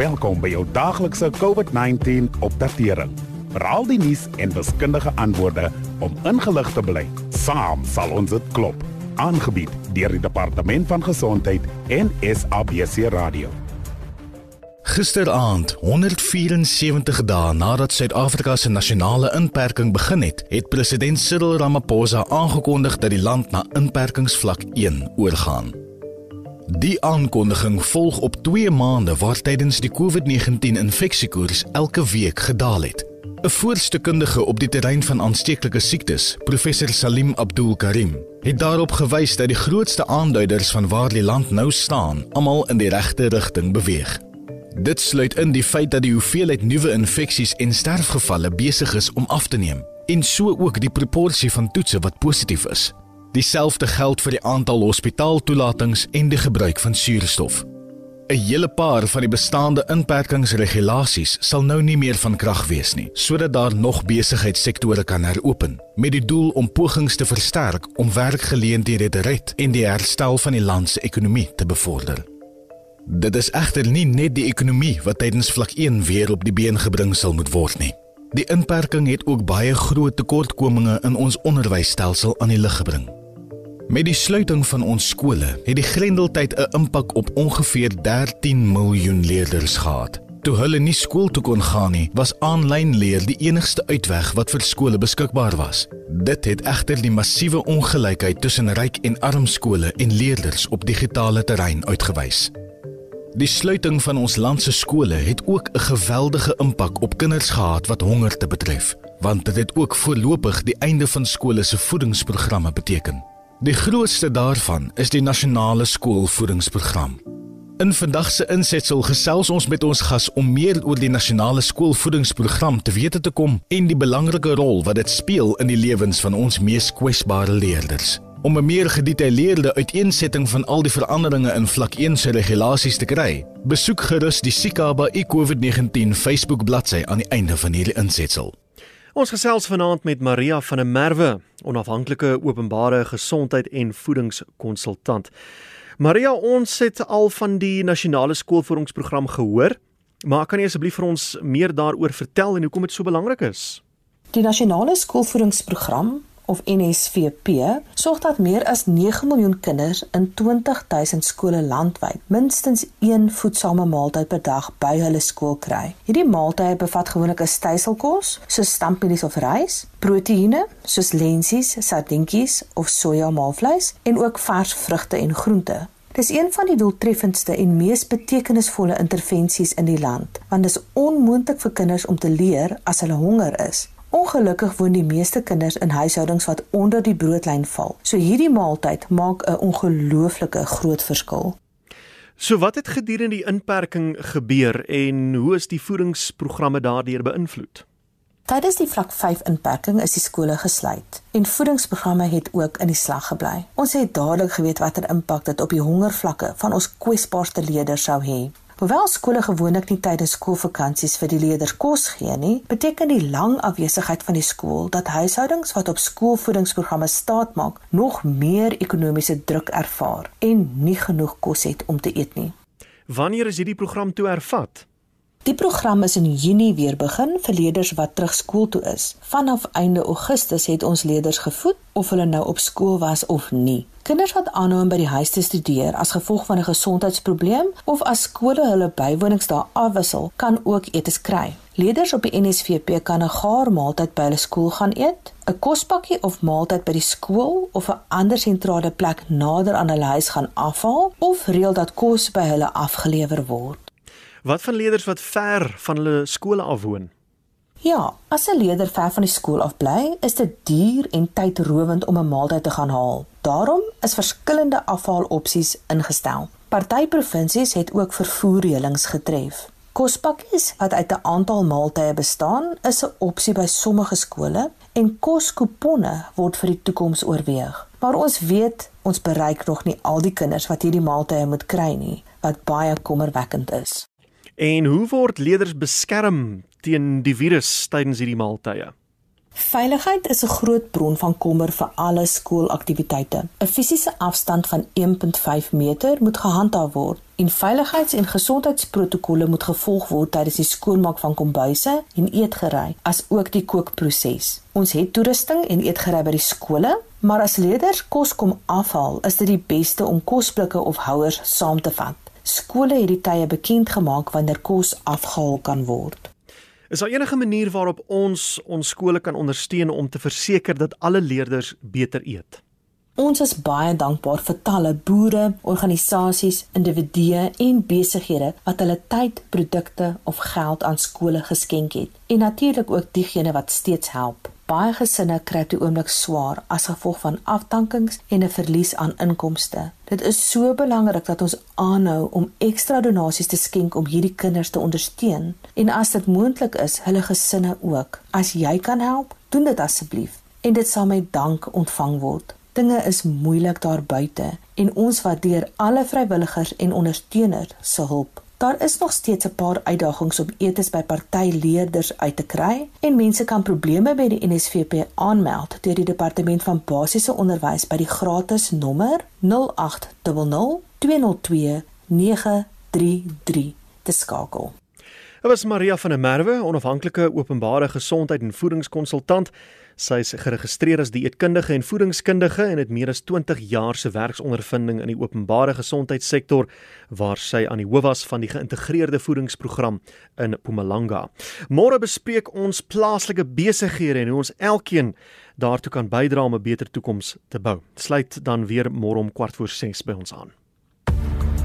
Welkom by jou daaglikse COVID-19 opdatering. Veral die nuus en wiskundige antwoorde om ingelig te bly. Saam sal ons dit klop. Aangebied deur die Departement van Gesondheid en SABC Radio. Gisteraand, 174 dae nadat Suid-Afrika se nasionale inperking begin het, het president Cyril Ramaphosa aangekondig dat die land na inperkingsvlak 1 oorgaan. Die aankondiging volg op 2 maande waar tydens die COVID-19 infeksiekoers elke week gedaal het. 'n Voorstekundige op die terrein van aansteeklike siektes, professor Salim Abdul Karim, het daarop gewys dat die grootste aanduiders van waar die land nou staan, almal in die regte rigting beweeg. Dit sluit in die feit dat die hoeveelheid nuwe infeksies en sterfgevalle besig is om af te neem, en so ook die proporsie van toetse wat positief is. Dieselfde geld vir die aantal hospitaaltoelatings en die gebruik van suurstof. 'n Hele paar van die bestaande inperkingsregulasies sal nou nie meer van krag wees nie, sodat daar nog besigheidssektore kan heropen met die doel om pogings te versterk om werkgeleenthede te red en die herstel van die land se ekonomie te bevorder. Dit is egter nie net die ekonomie wat tydens vlak 1 weer op die been gebring sal moet word nie. Die inperking het ook baie groot tekortkominge in ons onderwysstelsel aan die lig gebring. Met die sluiting van ons skole het die grendeltyd 'n impak op ongeveer 13 miljoen leerders gehad. Toe hulle nie skool toe kon gaan nie, was aanlyn leer die enigste uitweg wat vir skole beskikbaar was. Dit het egter die massiewe ongelykheid tussen ryk en arm skole en leerders op digitale terrein uitgewys. Die sluiting van ons land se skole het ook 'n geweldige impak op kinders gehad wat honger te betref, want dit het ook voorlopig die einde van skole se voedingsprogramme beteken. Die grootste daarvan is die nasionale skoolvoedingsprogram. In vandag se insetsel gesels ons met ons gas om meer oor die nasionale skoolvoedingsprogram te wete te kom en die belangrike rol wat dit speel in die lewens van ons mees kwesbare leerders. Om 'n meer gedetailleerde uiteensetting van al die veranderinge in vlak 1 se regulasies te kry, besoek gerus die Sikaba eCovid-19 Facebook bladsy aan die einde van hierdie insetsel. Ons gesels vanaand met Maria van der Merwe, onafhanklike openbare gesondheid en voedingskonsultant. Maria, ons het al van die nasionale skoolvoedingsprogram gehoor, maar kan jy asseblief vir ons meer daaroor vertel en hoekom dit so belangrik is? Die nasionale skoolvoedingsprogram of NSVP sorg dat meer as 9 miljoen kinders in 20000 skole landwyd minstens een voedsame maaltyd per dag by hulle skool kry. Hierdie maaltye bevat gewoonlik 'n styselkos soos stamppelies of rys, proteïene soos lensies, sardientjies of sojamaalvleis en ook vars vrugte en groente. Dis een van die doeltreffendste en mees betekenisvolle intervensies in die land, want dit is onmoontlik vir kinders om te leer as hulle honger is. Ongelukkig woon die meeste kinders in huishoudings wat onder die broodlyn val. So hierdie maaltyd maak 'n ongelooflike groot verskil. So wat het gedurende die inperking gebeur en hoe is die voedingsprogramme daardeur beïnvloed? Tydens die vlak 5 inperking is die skole gesluit en voedingsprogramme het ook in die slag gebly. Ons het dadelik geweet watter impak dit op die hongervlakke van ons kwesbaarste leerders sou hê. Hoewel skole gewoonlik nie tydens skoolvakansies vir die leerders kos gee nie, beteken die lang afwesigheid van die skool dat huishoudings wat op skoolvoedingsprogramme staatmaak, nog meer ekonomiese druk ervaar en nie genoeg kos het om te eet nie. Wanneer is hierdie program toe hervat? Die program is in Junie weer begin vir leerders wat terug skool toe is. Vanaf einde Augustus het ons leerders gevoed of hulle nou op skool was of nie. Kinders wat aanhou om by die huis te studeer as gevolg van 'n gesondheidsprobleem of as skole hulle bywonings daar afwissel, kan ook etes kry. Leerders op die NSVP kan 'n gaar maaltyd by hulle skool gaan eet, 'n kospakkie of maaltyd by die skool of 'n ander sentrale plek nader aan hulle huis gaan afhaal of reël dat kos by hulle afgelewer word. Wat van leerders wat ver van hulle skole af woon? Ja, as 'n leerder ver van die skool af bly, is dit duur en tydrowend om 'n maaltyd te gaan haal. Daarom is verskillende afhaalopsies ingestel. Party provinsies het ook vervoerreëlings getref. Kospakkies wat uit 'n aantal maaltye bestaan, is 'n opsie by sommige skole en koskuponne word vir die toekoms oorweeg. Maar ons weet ons bereik nog nie al die kinders wat hierdie maaltye moet kry nie, wat baie kommerwekkend is. En hoe word leerders beskerm teen die virus tydens hierdie maaltye? Veiligheid is 'n groot bron van kommer vir alle skoolaktiwiteite. 'n Fisiese afstand van 1.5 meter moet gehandhaaf word En veiligheids- en gesondheidsprotokolle moet gevolg word tydens die skoonmaak van kombuise en eetgerei, as ook die kookproses. Ons het toerusting en eetgerei by die skole, maar as leerders kos kom afhaal, is dit die beste om kosblikke of houers saam te vat. Skole het die tye bekend gemaak wanneer kos afgehaal kan word. Is daar enige manier waarop ons ons skole kan ondersteun om te verseker dat alle leerders beter eet? Ons is baie dankbaar vir talle boere, organisasies, individue en besighede wat hulle tyd, produkte of geld aan skole geskenk het. En natuurlik ook diegene wat steeds help. Baie gesinne kry te oomblik swaar as gevolg van aftankings en 'n verlies aan inkomste. Dit is so belangrik dat ons aanhou om ekstra donasies te skenk om hierdie kinders te ondersteun en as dit moontlik is, hulle gesinne ook. As jy kan help, doen dit asseblief en dit sal met dank ontvang word. Dinge is moeilik daar buite en ons waardeer alle vrywilligers en ondersteuners se hulp. Daar is nog steeds 'n paar uitdagings om etes by party leerders uit te kry en mense kan probleme by die NSVP aanmeld deur die departement van basiese onderwys by die gratis nommer 0800 202 933 te skakel. Dit was Maria van der Merwe, onafhanklike openbare gesondheid en voedingskonsultant. Sy is geregistreer as dieetkundige en voedingskundige en het meer as 20 jaar se werksondervinding in die openbare gesondheidssektor waar sy aan die hoof was van die geïntegreerde voedingsprogram in Mpumalanga. Môre bespreek ons plaaslike besighede en hoe ons elkeen daartoe kan bydra om 'n beter toekoms te bou. Sluit dan weer môre om kwart voor 6 by ons aan.